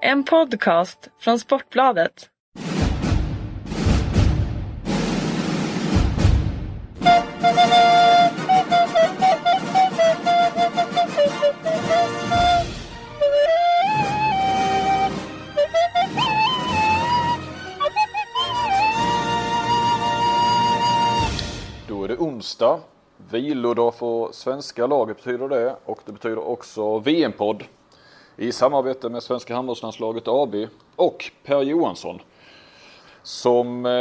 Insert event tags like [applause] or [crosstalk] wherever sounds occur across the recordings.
En podcast från Sportbladet. Då är det onsdag. Vilodag för svenska laget betyder det och det betyder också VM-podd i samarbete med Svenska handbollslandslaget AB och Per Johansson. Som eh,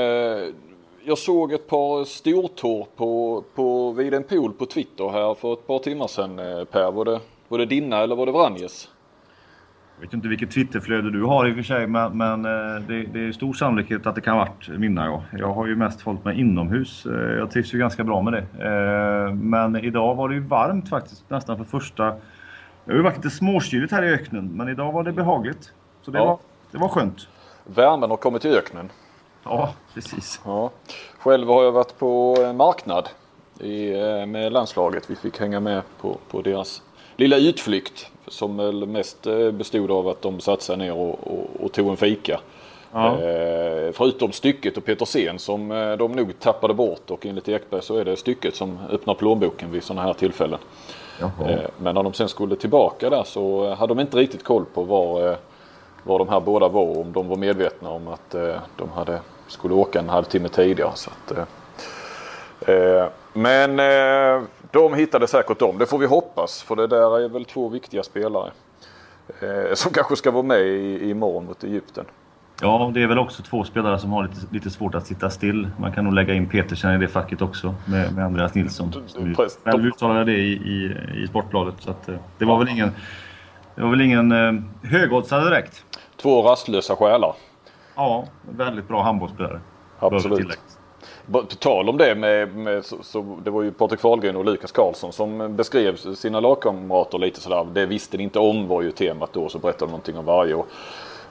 jag såg ett par stortår på, på, vid en pool på Twitter här för ett par timmar sedan eh, Per. Var det, var det dina eller var det Vranjes? Jag vet inte vilket Twitterflöde du har i och för sig, men, men eh, det, det, är stor sannolikhet att det kan ha varit mina. Ja. Jag har ju mest hållit mig inomhus. Eh, jag trivs ju ganska bra med det. Eh, men idag var det ju varmt faktiskt, nästan för första... Det har ju varit lite småkyligt här i öknen, men idag var det behagligt. Så det, Ja. var, det var skönt. Värmen har kommit till öknen. Ja, precis. Ja. Själv har jag varit på marknad i, eh, med landslaget. Vi fick hänga med på, på deras lilla utflykt som väl mest eh, bestod av att de satte sig ner och, och, och tog en fika. Ja. Eh, förutom stycket och Petersen som eh, de nog tappade bort och enligt Ekberg så är det stycket som öppnar plånboken vid sådana här tillfällen. Jaha. Eh, Men när de sen skulle tillbaka där så hade de inte riktigt koll på var, var de här båda var om de var medvetna om att de hade, skulle åka en halvtimme tidigare. Så att, men de hittade säkert dem, det får vi hoppas för det där är väl två viktiga spelare. Som kanske ska vara med i, imorgon mot Egypten. Ja, det är väl också två spelare som har lite, lite svårt att sitta still. Man kan nog lägga in Petersen i det facket också med, med Andreas Nilsson. Som själv uttalade det i, i, i Sportbladet. Så att, eh, det var väl ingen, det var väl ingen eh, högoddsare direkt. Två rastlösa själar. Ja, väldigt bra handbollsspelare. Absolut. På tal om det med, med så, så det var ju Patrik Fahlgren och Lukas Karlsson som beskrev sina lagkamrater lite sådär. Det visste ni inte om var ju temat då. Så berättade de någonting om varje. Och,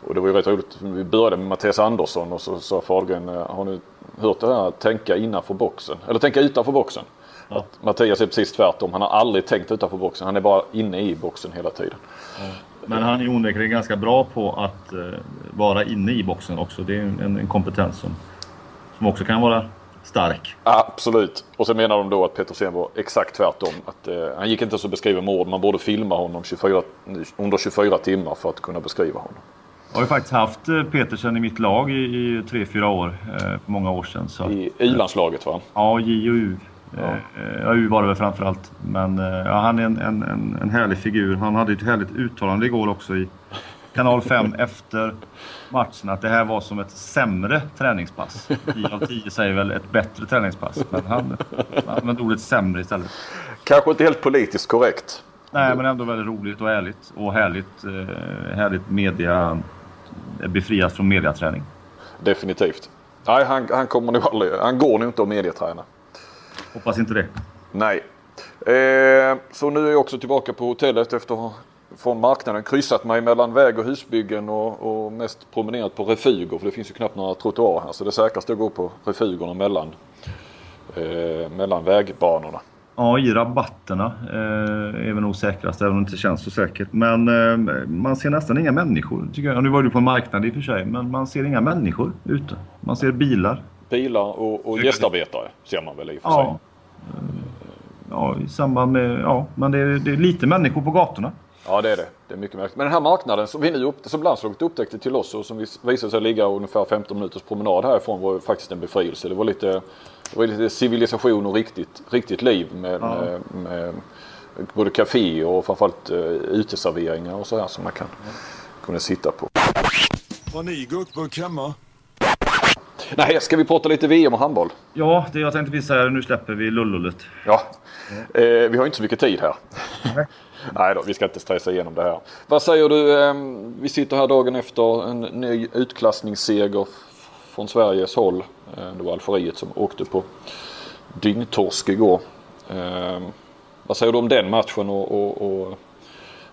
och det var ju rätt roligt. Vi började med Mattias Andersson och så sa Fahlgren. eh, Har ni hört det här tänka innanför boxen? Eller tänka utanför boxen? Ja. Att Mattias är precis tvärtom. Han har aldrig tänkt utanför boxen. Han är bara inne i boxen hela tiden. Men han är onekligen ganska bra på att eh, vara inne i boxen också. Det är en, en kompetens som, som också kan vara stark. Absolut. Och så menar de då att Petersen var exakt tvärtom. Att, eh, han gick inte så att beskriva mord. Man borde filma honom 24, under 24 timmar för att kunna beskriva honom. Jag har ju faktiskt haft eh, Petersen i mitt lag i, i tre, fyra år. Eh, för många år sedan. Så, I U-landslaget va? Ja, J och U. Ja. Eh, Ja, U var det väl framförallt. Men ja, han är en, en, en, en härlig figur. Han hade ett härligt uttalande igår också i Kanal 5 [laughs] efter matchen att det här var som ett sämre träningspass. 10 av 10 säger väl ett bättre träningspass. Men han han använde ordet sämre istället. Kanske inte helt politiskt korrekt. Nej, men ändå väldigt roligt och ärligt. Och härligt, härligt media... Befriat från mediaträning. Definitivt. Nej, han, han kommer nog aldrig. Han går nog inte att medieträna. Hoppas inte det. Nej. Eh, så nu är jag också tillbaka på hotellet efter att från marknaden kryssat mig mellan väg och husbyggen och, och mest promenerat på refuger. För det finns ju knappt några trottoarer här. Så det säkraste är att gå på refugerna mellan, eh, mellan vägbanorna. Ja, i rabatterna eh, är väl nog säkrast, även om det inte känns så säkert. Men eh, man ser nästan inga människor. Tycker jag. Nu var du på en marknad i och för sig, men man ser inga människor ute. Man ser bilar. Bilar och, och gästarbetare ser man väl i och för sig. Ja. Eh, ja, i samband med... Ja, men det är, det är lite människor på gatorna. Ja det är det. Det är mycket märkligt. Men den här marknaden som vi nu upp, som landslaget upptäckte till oss och som vi visade sig ligga ungefär 15 minuters promenad härifrån var faktiskt en befrielse. Det var lite, det var lite civilisation och riktigt, riktigt liv med, Ja. med, med både café och framförallt uh, uteserveringar och så här som man kan kunna sitta på. Har ni gurkburk hemma? Nej, ska vi prata lite VM och handboll? Ja, det jag tänkte precis säga, nu släpper vi lullullet. Ja. Eh, vi har inte så mycket tid här. [laughs] Nej då, vi ska inte stressa igenom det här. Vad säger du? Eh, vi sitter här dagen efter en ny utklassningsseger från Sveriges håll. Eh, det var Algeriet som åkte på dyngtorsk igår. Eh, vad säger du om den matchen? Och, och, och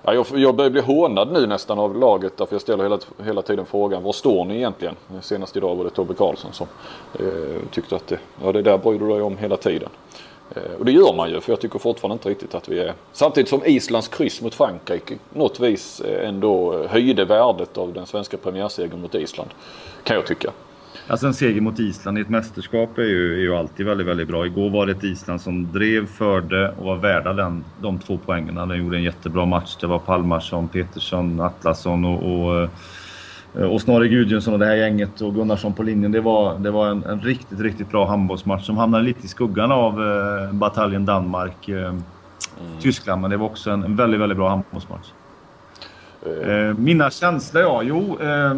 Ja, jag, jag börjar bli hånad nu nästan av laget därför jag ställer hela, hela tiden frågan var står ni egentligen? Senast idag var det Tobbe Karlsson som eh, tyckte att det, ja, det där bryr du dig om hela tiden. Eh, och det gör man ju för jag tycker fortfarande inte riktigt att vi är... Samtidigt som Islands kryss mot Frankrike något vis eh, ändå eh, höjde värdet av den svenska premiärsegern mot Island. Kan jag tycka. Alltså en seger mot Island i ett mästerskap är ju, är ju alltid väldigt, väldigt bra. Igår var det ett Island som drev, förde och var värda den, de två poängen. De gjorde en jättebra match. Det var Palmarsson, Petersson, Atlasson och, och och Snorre Gudjonsson och det här gänget och Gunnarsson på linjen. Det var, det var en, en riktigt, riktigt bra handbollsmatch som hamnade lite i skuggan av eh, bataljen Danmark, eh, mm. Tyskland. Men det var också en, en väldigt, väldigt bra handbollsmatch. Eh, mina känslor, ja. Jo, eh,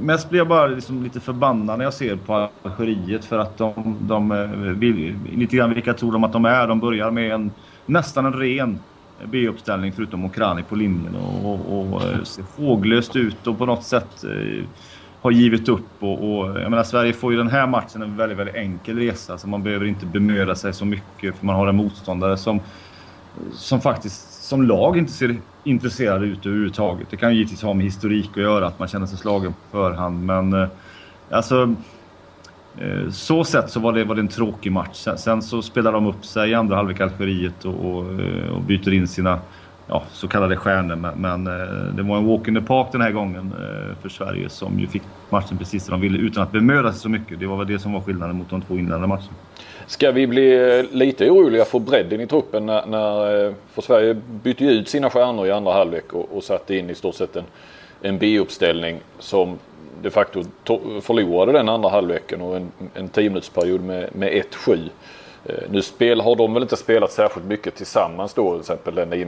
mest blir jag bara liksom lite förbannad när jag ser på Algeriet för att de, de eh, vill, lite grann vilka tror de att de är. De börjar med en nästan en ren B-uppställning förutom Okrani på linjen och, och, och eh, ser håglöst ut och på något sätt eh, har givit upp. Och, och, jag menar, Sverige får ju den här matchen en väldigt, väldigt enkel resa så man behöver inte bemöda sig så mycket för man har en motståndare som, som faktiskt som lag inte ser intresserade ut överhuvudtaget. Det kan ju givetvis ha med historik att göra, att man känner sig slagen på förhand. Men eh, alltså, eh, så sett så var det, var det en tråkig match. Sen, sen så spelar de upp sig i andra halvlek Algeriet och, och, eh, och, byter in sina ja, så kallade stjärnor. Men, men eh, det var en walk in the park den här gången eh, för Sverige som ju fick matchen precis som de ville utan att bemöda sig så mycket. Det var väl det som var skillnaden mot de två inledande matcherna. Ska vi bli eh, lite oroliga för bredden i truppen när, när för Sverige bytte ut sina stjärnor i andra halvlek och, och satte in i stort sett en, en B-uppställning som de facto förlorade den andra halvleken och en, en tiominutersperiod med, med 1-7. Eh, nu spel, har de väl inte spelat särskilt mycket tillsammans då till exempel den 9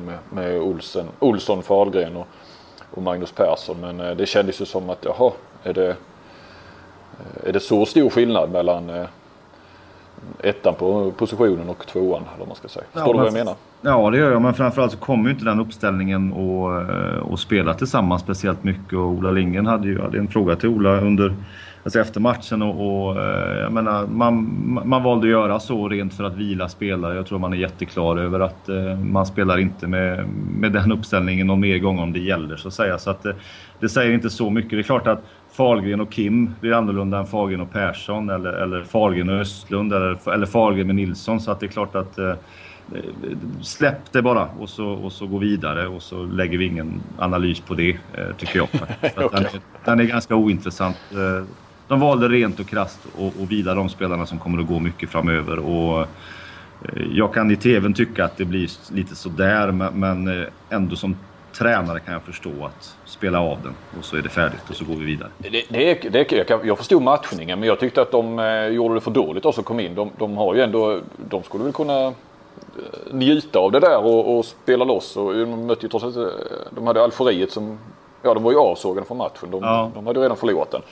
med, med Olsen, Olsson, Fahlgren och, och Magnus Persson. Men eh, det kändes ju som att jaha, är det, är det så stor skillnad mellan ettan på positionen och tvåan. Eller man ska säga. Förstår ja, du vad jag menar? Ja, det gör jag. Men framförallt så kommer ju inte den uppställningen att eh, spela tillsammans speciellt mycket. Och Ola Lindgren hade ju hade en fråga till Ola under, alltså efter matchen. Och, och eh, jag menar, man, man valde att göra så rent för att vila spelare. Jag tror man är jätteklar över att eh, man spelar inte med, med den uppställningen någon mer gång om det gäller så att säga. Så att, det säger inte så mycket. Det är klart att Fahlgren och Kim blir annorlunda än Fahlgren och Persson eller, eller Fahlgren och Östlund eller, eller Fahlgren med Nilsson. Så att det är klart att eh, släpp det bara och så, och så gå vidare och så lägger vi ingen analys på det, eh, tycker jag. [laughs] okay. den, den, är, ganska ointressant. De valde rent och och, och vila de spelarna som kommer att gå mycket framöver. Och, eh, jag kan i tvn tycka att det blir lite sådär men, eh, ändå som tränare kan jag förstå att spela av den och så är det färdigt och så går vi vidare. Det, det, det, jag, kan, jag förstod matchningen men jag tyckte att de eh, gjorde det för dåligt och så kom in. De, de, har ju ändå, de skulle väl kunna njuta av det där och, och spela loss. Och de mötte ju trots allt, de hade Algeriet som, ja de var ju avsågade från matchen. De, ja. de hade redan förlorat den.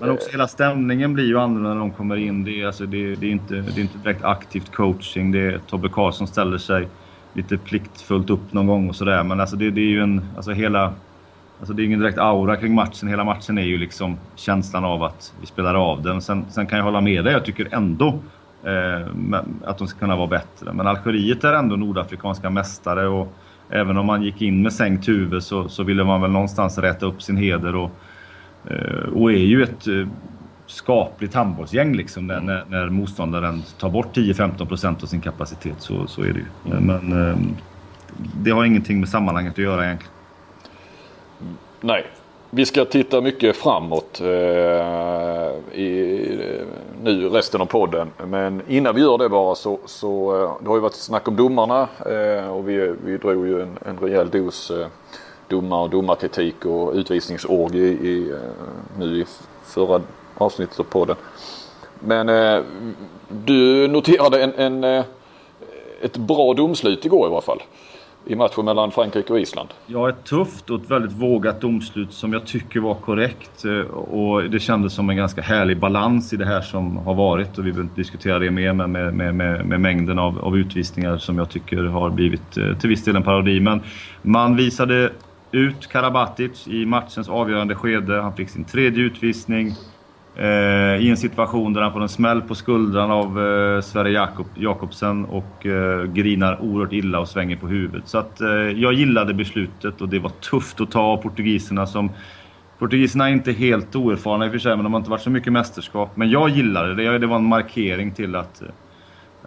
Men också hela stämningen blir ju annorlunda när de kommer in. Det är, alltså, det, det är, inte, det är inte direkt aktivt coaching. Det är Tobbe Karlsson ställer sig lite pliktfullt upp någon gång och sådär. Men alltså det, det, är ju en, alltså hela, alltså det är ingen direkt aura kring matchen. Hela matchen är ju liksom känslan av att vi spelar av den. Sen, sen kan jag hålla med dig, jag tycker ändå eh, att de ska kunna vara bättre. Men Algeriet är ändå nordafrikanska mästare och även om man gick in med sänkt huvud så, så ville man väl någonstans rätta upp sin heder och, och är ju ett eh, skapligt handbollsgäng liksom när, när, när motståndaren tar bort 10-15% av sin kapacitet. Så, så är det ju. Mm. Men eh, det har ingenting med sammanhanget att göra egentligen. Nej. Vi ska titta mycket framåt eh, i nu resten av podden. Men innan vi gör det bara så, så eh, det har ju varit snack om domarna eh, och vi, vi drog ju en, en rejäl dos eh, domar och domarkritik och utvisningsorg i, i, eh, nu i förra avsnittet av podden. Men eh, du noterade en, en, eh, ett bra domslut igår i varje fall. I matchen mellan Frankrike och Island. Ja, ett tufft och ett väldigt vågat domslut som jag tycker var korrekt. Eh, och det kändes som en ganska härlig balans i det här som har varit. Och vi behöver inte diskutera det mer med, med, med, med mängden av, av, utvisningar som jag tycker har blivit till viss del en parodi. Men man visade ut Karabatic i matchens avgörande skede. Han fick sin tredje utvisning. Eh, i en situation där han får en smäll på skuldran av eh, Sverre Jakob, Jakobsen och eh, grinar oerhört illa och svänger på huvudet. Så att, eh, jag gillade beslutet och det var tufft att ta av portugiserna som Portugiserna är inte helt oerfarna i och för sig, men de har inte varit så mycket mästerskap. Men jag gillade det. Det var en markering till att,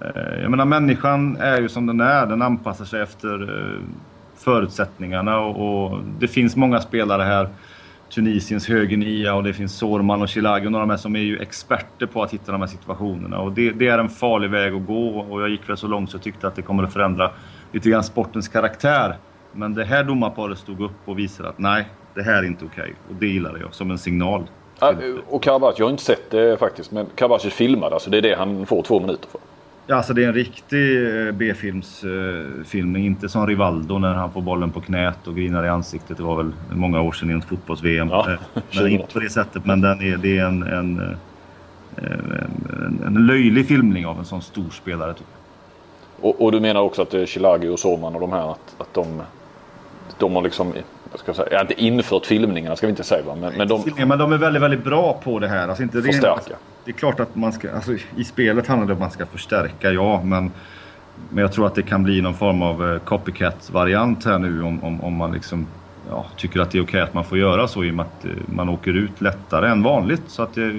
Eh, jag menar människan är ju som den är. Den anpassar sig efter eh, förutsättningarna och, och det finns många spelare här. Tunisiens högernia och det finns Sorman och Chilagi och några med som är ju experter på att hitta de här situationerna. Och det, det, är en farlig väg att gå och jag gick väl så långt så jag tyckte att det kommer att förändra lite grann sportens karaktär. Men det här domarparet stod upp och visade att nej, det här är inte okej. Okay. Och det gillade jag som en signal. Ja, och Karabatic, jag har inte sett det faktiskt, men Karavach är filmad alltså. Det är det han får två minuter för. Ja, alltså det är en riktig eh, B-filmsfilmning. Eh, inte som Rivaldo när han får bollen på knät och grinar i ansiktet. Det var väl många år sedan i ett fotbolls-VM. Ja, [laughs] men inte på det sättet. Men den är, det är en, en, en, en löjlig filmning av en sån stor spelare. Typ. Och, och, du menar också att det Chilagi och Soman och de här att, att de, de har liksom ska jag säga, inte infört filmningarna ska vi inte säga va? Men, men, de, men de är väldigt, väldigt bra på det här. Alltså inte förstärka. Det är klart att man ska, alltså, i spelet handlar det om att man ska förstärka, ja. Men, men jag tror att det kan bli någon form av eh, copycat-variant här nu om, om, om man liksom ja, tycker att det är okej okay att man får göra så i och med att eh, man åker ut lättare än vanligt. Så att det,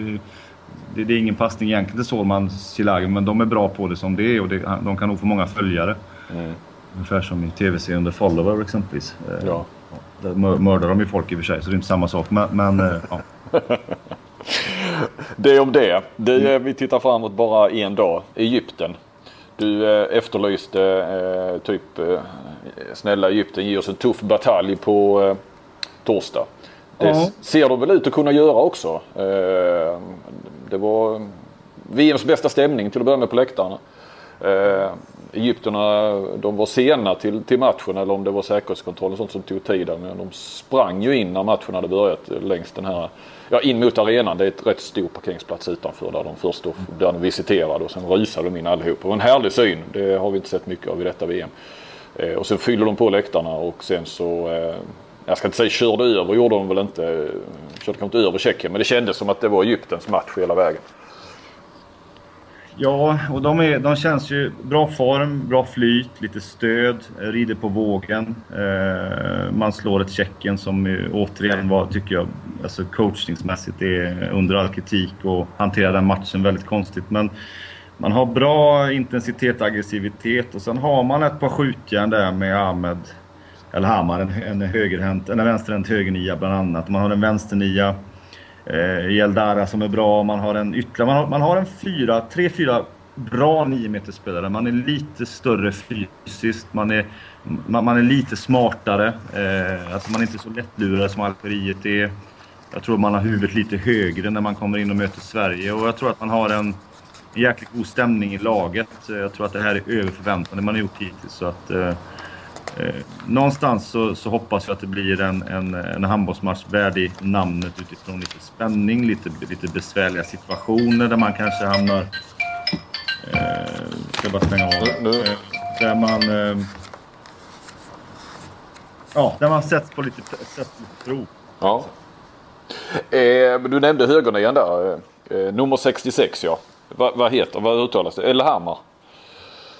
det, det är ingen passning egentligen till Solman Silagi, men de är bra på det som det är och det, de kan nog få många följare. Mm. Ungefär som i tv-serien The Follower exempelvis. Eh, ja. Där mördar de ju folk i och för sig, så det är inte samma sak. Men, men ja. [laughs] det om det. det. Mm. Vi tittar framåt bara en dag. Egypten. Du eh, efterlyste eh, typ eh, snälla Egypten ge oss en tuff batalj på eh, torsdag. Det ja. ser de väl ut att kunna göra också. Eh, det var VMs bästa stämning till att börja med på läktarna. Eh, Egypterna de var sena till, till matchen eller om det var säkerhetskontroll och sånt som tog tid. Men de sprang ju in när matchen hade börjat längs den här, ja in mot arenan. Det är ett rätt stor parkeringsplats utanför där de först då, där de visiterade och sen rusade de in allihop. Det var en härlig syn. Det har vi inte sett mycket av i detta VM. Eh, och sen fyller de på läktarna och sen så eh, jag ska inte säga körde över, gjorde de väl inte. Körde kanske inte över Tjeckien men det kändes som att det var Egyptens match hela vägen. Ja, och de, är, de känns ju bra form, bra flyt, lite stöd, rider på vågen. Eh, man slår ett Tjeckien som ju, återigen var, tycker jag, alltså coachningsmässigt är under all kritik och hanterar den matchen väldigt konstigt. Men man har bra intensitet och aggressivitet och sen har man ett par skjutjärn där med Ahmed El Hamar, en, en högerhänt, en vänsterhänt högernia bland annat. Man har en vänsternia eh, Eldara som är bra. Man har en ytterligare, man har, man har en fyra, tre, fyra bra 9 spelare. Man är lite större fysiskt, man är, man, man är lite smartare. Eh, alltså man är inte så lättlurad som Algeriet är. Jag tror man har huvudet lite högre när man kommer in och möter Sverige och jag tror att man har en, en jäkligt god stämning i laget. Jag tror att det här är över förväntan det man har gjort hittills. Så att, eh, Eh, någonstans så, så, hoppas jag att det blir en, en, en handbollsmatch värdig namnet utifrån lite spänning, lite, lite besvärliga situationer där man kanske hamnar... Eh, ska bara stänga av. Eh, där man... Eh, ja, där man sätts på lite, sätts lite prov. Ja. Eh, du nämnde högernian där. Eh, nummer 66 ja. Vad va heter, vad uttalas det? Eller Hammar?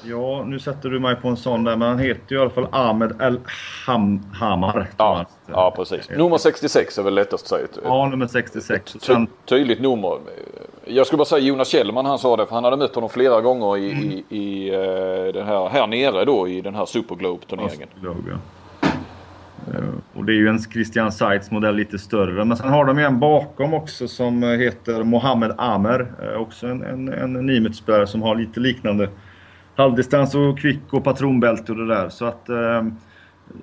Ja, nu sätter du mig på en sån där, men han heter ju i alla fall Ahmed El Ham Hamar. Ja, ja, precis. Nummer 66 är väl lättast att säga. Ja, nummer 66. Ty tydligt nummer. Jag skulle bara säga Jonas Kjellman, han sa det, för han hade mött honom flera gånger i, mm. i, i uh, den här, här nere då i den här Superglobe-turneringen. Ja. Uh, och det är ju en Christian Seitz modell lite större. Men sen har de ju en bakom också som heter Mohammed Amer. Uh, också en, en, en som har lite liknande halvdistans och kvick och patronbälte och det där. Så att eh,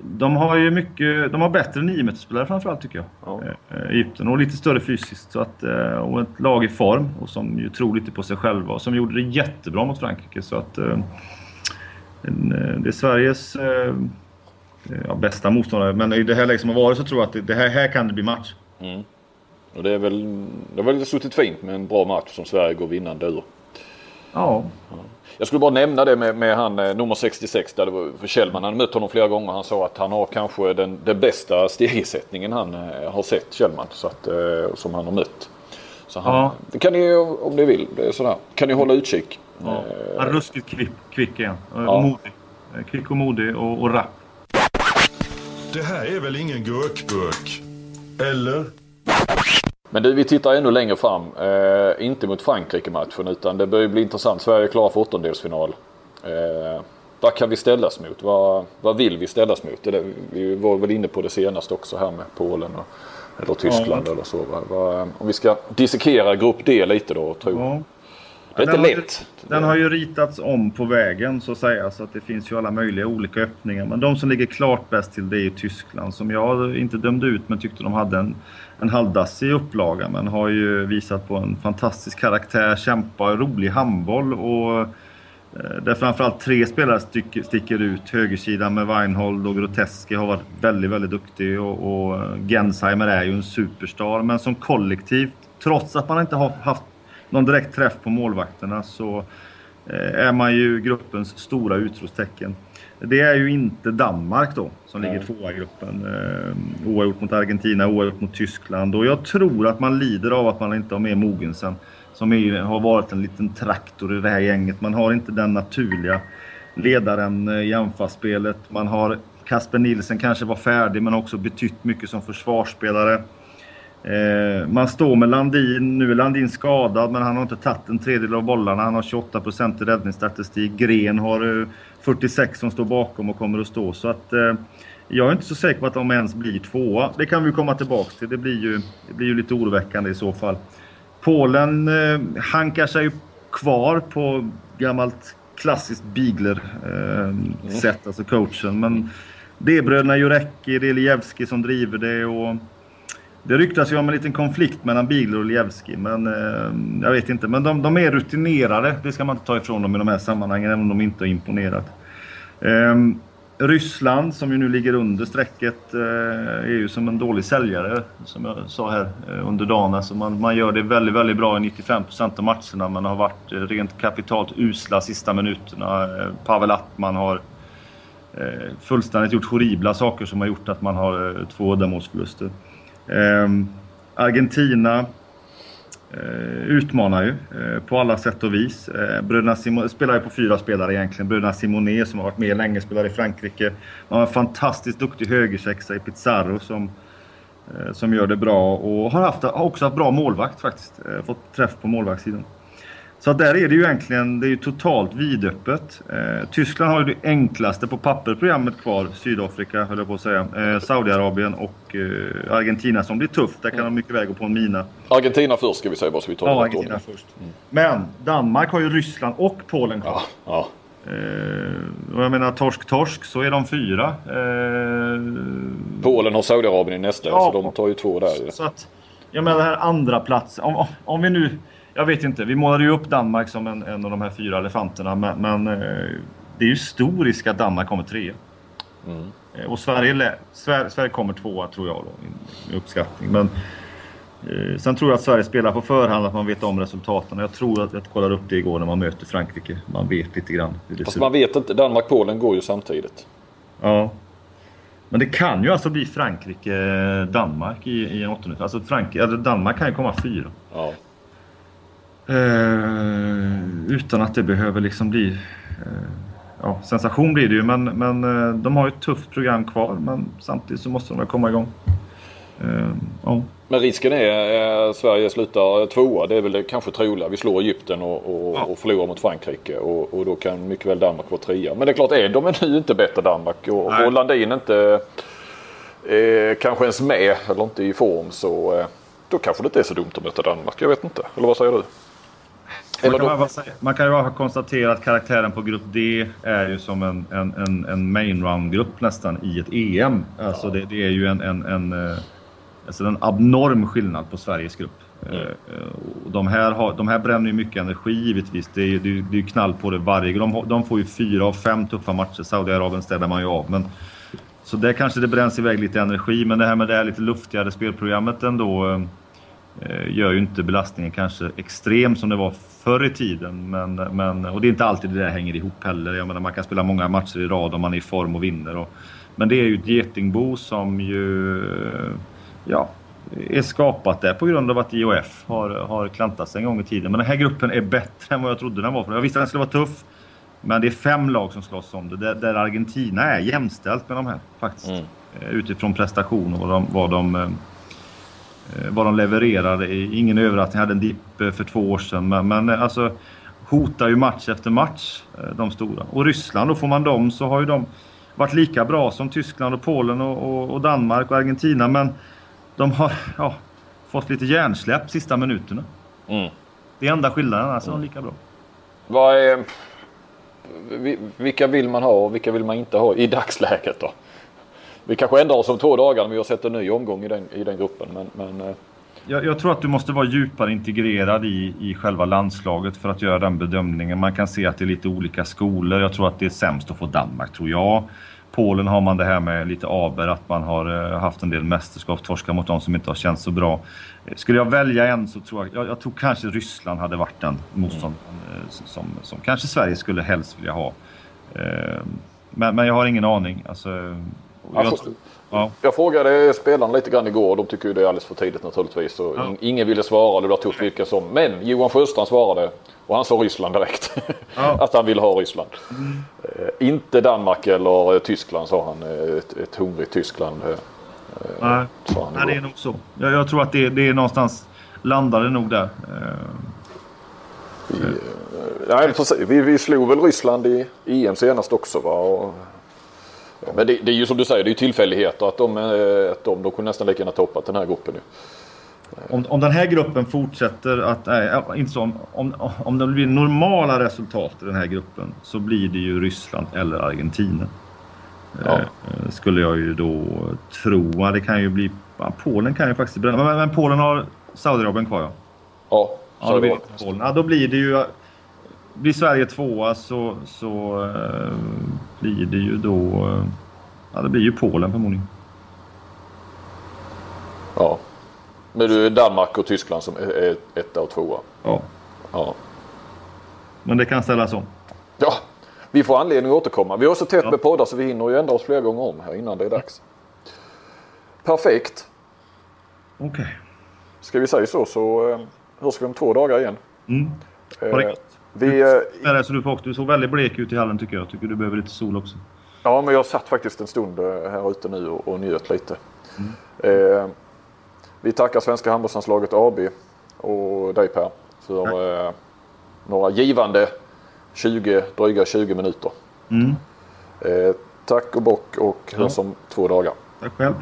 de har ju mycket, de har bättre 9 spelare framförallt tycker jag. Ja. Eh, Egypten och lite större fysiskt. Så att, eh, och ett lag i form och som ju tror lite på sig själva och som gjorde det jättebra mot Frankrike. Så att eh, det är Sveriges eh, ja, bästa motståndare. Men i det här läget som har varit så tror jag att det, det här, här kan det bli match. Mm. Och det är väl, det har väl suttit fint med en bra match som Sverige går vinnande ur. Ja. ja. Jag skulle bara nämna det med, med han eh, nummer 66 där det var för Kjellman. Han mött honom flera gånger. Han sa att han har kanske den, den bästa stegersättningen han eh, har sett Kjellman. Så att, eh, som han har mött. Så han, ja. Det kan ni om ni vill. Det är sådär. Kan ni hålla utkik. Ja. Han är ruskigt kvick, kvick igen. Ja. Modig. Kvick och modig och, och rapp. Det här är väl ingen gurkburk? Eller? Men du, vi tittar ännu längre fram. Eh, inte mot Frankrike-matchen utan det börjar bli intressant. Sverige är klara för åttondelsfinal. Eh, vad kan vi ställas mot? Vad, vad vill vi ställas mot? Det, vi var väl inne på det senast också här med Polen och, eller Tyskland ja. eller så. Va? Va, om vi ska dissekera grupp D lite då. Tror. Ja. Det är den inte lätt. Ju, den har ju ritats om på vägen så att säga. Så att det finns ju alla möjliga olika öppningar. Men de som ligger klart bäst till det är Tyskland. Som jag inte dömde ut men tyckte de hade en, en halvdassig upplaga. Men har ju visat på en fantastisk karaktär, kämpa, rolig handboll och eh, där framförallt tre spelare sticker, ut. Högersidan med Weinhold och Groteski har varit väldigt, väldigt duktig och, och eh, Gensheimer är ju en superstar. Men som kollektiv, trots att man inte har haft någon direkt träff på målvakterna så är man ju gruppens stora utropstecken. Det är ju inte Danmark då som ligger tvåa i gruppen. Eh, oavgjort mot Argentina, oavgjort mot Tyskland. Och jag tror att man lider av att man inte har med Mogensen som är, har varit en liten traktor i det här gänget. Man har inte den naturliga ledaren eh, i anfallsspelet. Man har Kasper Nilsen kanske var färdig men också betytt mycket som försvarsspelare. Eh, man står med Landin. Nu är Landin skadad men han har inte tagit en tredjedel av bollarna. Han har 28 i räddningsstatistik. Gren har eh, 46 som står bakom och kommer att stå. Så att eh, jag är inte så säker på att de ens blir tvåa. Det kan vi komma tillbaka till. Det blir ju, det blir ju lite oroväckande i så fall. Polen eh, hankar sig kvar på gammalt klassiskt Bigler-sätt, eh, alltså coachen. Men det är bröderna Jurecki, det är Lijevski som driver det. Och det ryktas ju om en liten konflikt mellan Bigler och Lijevski, men eh, jag vet inte. Men de, de, är rutinerade, det ska man inte ta ifrån dem i de här sammanhangen, även om de inte har imponerat. Eh, Ryssland som ju nu ligger under strecket eh, är ju som en dålig säljare som jag sa här eh, under dagen. Alltså man, man gör det väldigt, väldigt bra i 95% av matcherna men har varit eh, rent kapitalt usla sista minuterna. Eh, Pavel Attman har eh, fullständigt gjort horribla saker som har gjort att man har två uddamålsförluster. Ehm, Argentina Eh, utmanar ju eh, på alla sätt och vis. Eh, bröderna Simon, spelar ju på fyra spelare egentligen. Bröderna Simonet som har varit med länge, spelar i Frankrike. Man har en fantastiskt duktig högersexa i Pizarro som, eh, som gör det bra och har, haft, har också haft bra målvakt faktiskt. Eh, fått träff på målvaktssidan. Så där är det ju egentligen det är ju totalt vidöppet. Eh, Tyskland har ju det enklaste på papper programmet kvar. Sydafrika höll jag på att säga. Eh, Saudiarabien och eh, Argentina som blir tufft. Där kan de mycket väl gå på en mina. Argentina först ska vi säga bara så vi tar Ja, Argentina ordning. först. Mm. Men Danmark har ju Ryssland och Polen kvar. Ja, ja. Eh, och jag menar torsk-torsk så är de fyra. Eh, Polen har Saudiarabien i nästa ja, så de tar ju två där. Så att, jag menar den här andra platsen. Om, om vi nu jag vet inte. Vi målade ju upp Danmark som en, en av de här fyra elefanterna. Men, men eh, det är ju stor risk att Danmark kommer trea. Mm. Eh, och Sverige, Sverige, Sverige kommer tvåa tror jag då, med uppskattning. Men, eh, sen tror jag att Sverige spelar på förhand, att man vet om resultaten. Jag tror att jag kollade upp det igår när man möter Frankrike. Man vet lite grann. Fast man vet inte. Danmark-Polen går ju samtidigt. Ja. Men det kan ju alltså bli Frankrike-Danmark i, i en åttondel. Alltså Frank, Danmark kan ju komma fyra. Ja. Eh, utan att det behöver liksom bli... Eh, ja, sensation blir det ju, men, men eh, de har ju ett tufft program kvar. Men samtidigt så måste de väl komma igång. Eh, ja. Men risken är att Sverige slutar tvåa. Det är väl det kanske troliga. Vi slår Egypten och, och, ja. och förlorar mot Frankrike. Och, och, då kan mycket väl Danmark vara trea. Men det är klart, är de nu inte bättre Danmark och, och Landin inte eh, kanske ens med eller inte i form så eh, då kanske det inte är så dumt att möta Danmark. Jag vet inte. Eller vad säger du? Man kan, bara, man kan ju bara konstatera att karaktären på grupp D är ju som en, en, en, en main round-grupp nästan i ett EM. Alltså det, det är ju en, en, en, eh, alltså en abnorm skillnad på Sveriges grupp. Mm. Uh, de, här har, de här bränner ju mycket energi givetvis. Det är ju det, det är knall på det varje gång. De, de får ju fyra av fem tuffa matcher. Saudiarabien ställer man ju av. Men, så där kanske det bränns iväg lite energi. Men det här med det här lite luftigare spelprogrammet ändå Eh, gör ju inte belastningen kanske extrem som det var förr i tiden. Men, men, och det är inte alltid det där hänger ihop heller. Jag menar, man kan spela många matcher i rad om man är i form och vinner. Och, men det är ju ett getingbo som ju ja, är skapat där på grund av att IOF har, har klantat sig en gång i tiden. Men den här gruppen är bättre än vad jag trodde den var. För jag visste att den skulle vara tuff. Men det är fem lag som slåss om det. Där, där Argentina är jämställt med de här faktiskt. Mm. Eh, utifrån prestation och vad de, vad de Eh, vad de levererade. Ingen överraskning. Hade en dipp eh, för två år sedan. Men, men eh, alltså hotar ju match efter match, de stora. Och Ryssland, då får man dem så har ju de varit lika bra som Tyskland och Polen och, och, och Danmark och Argentina. Men de har [laughs] ja, fått lite hjärnsläpp sista minuterna. Mm. Det är enda skillnaden, alltså mm. de är lika bra. Vad är, vilka vill man ha och vilka vill man inte ha i dagsläget då? Vi kanske ändrar oss om två dagar när vi har sett en ny omgång i den, i den gruppen. Men, men eh. jag, jag, tror att du måste vara djupare integrerad i, i själva landslaget för att göra den bedömningen. Man kan se att det är lite olika skolor. Jag tror att det är sämst att få Danmark, tror jag. Polen har man det här med lite aber, att man har eh, haft en del mästerskapstorskar mot de som inte har känts så bra. Skulle jag välja en så tror jag, jag, jag tror kanske Ryssland hade varit den motstånd mm. som, som kanske Sverige skulle helst vilja ha. Men, men jag har ingen aning. Alltså, jag, ja. jag frågade spelarna lite grann igår. De tycker ju det är alldeles för tidigt naturligtvis. Och ja. Ingen ville svara. Det var tufft vilka som. Men Johan Sjöstrand svarade. Och han sa Ryssland direkt. Ja. [laughs] att han ville ha Ryssland. Mm. Eh, inte Danmark eller Tyskland sa han. Eh, ett, ett hungrigt Tyskland. Eh, Nej, Nej det är nog så. Jag, jag tror att det, det är någonstans landade nog där. Vi, nej, vi, vi slog väl Ryssland i EM senast också va? Och men det, det, är ju som du säger, det är ju tillfälligheter att de, eh, att de, de kunde nästan lika gärna toppat den här gruppen nu. Om, om den här gruppen fortsätter att, äh, inte så, om, om det blir normala resultat i den här gruppen så blir det ju Ryssland eller Argentina. Ja. Eh, skulle jag ju då tro. Det kan ju bli, Polen kan ju faktiskt bränna. Men, men Polen har Saudiarabien kvar ja. Ja, ja, då, blir Polen. ja då blir det ju blir Sverige tvåa så, så eh, blir det ju då... Eh, ja, det blir ju Polen förmodligen. Ja. Men du är Danmark och Tyskland som är etta och tvåa? Ja. ja. Men det kan ställas om. Ja, vi får anledning att återkomma. Vi har så tätt ja. med poddar så vi hinner ju ändra oss flera gånger om här innan det är dags. Perfekt. Okej. Okay. Ska vi säga så så eh, hörs vi om två dagar igen. Mm. Eh, vi, eh, så du, får, du såg väldigt blek ut i hallen tycker jag. Tycker du behöver lite sol också. Ja, men jag satt faktiskt en stund eh, här ute nu och, och njöt lite. Mm. Eh, vi tackar Svenska handbollslandslaget AB och dig Per för eh, några givande 20, dryga 20 minuter. Mm. Eh, tack och bock och hörs om två dagar. Tack själv.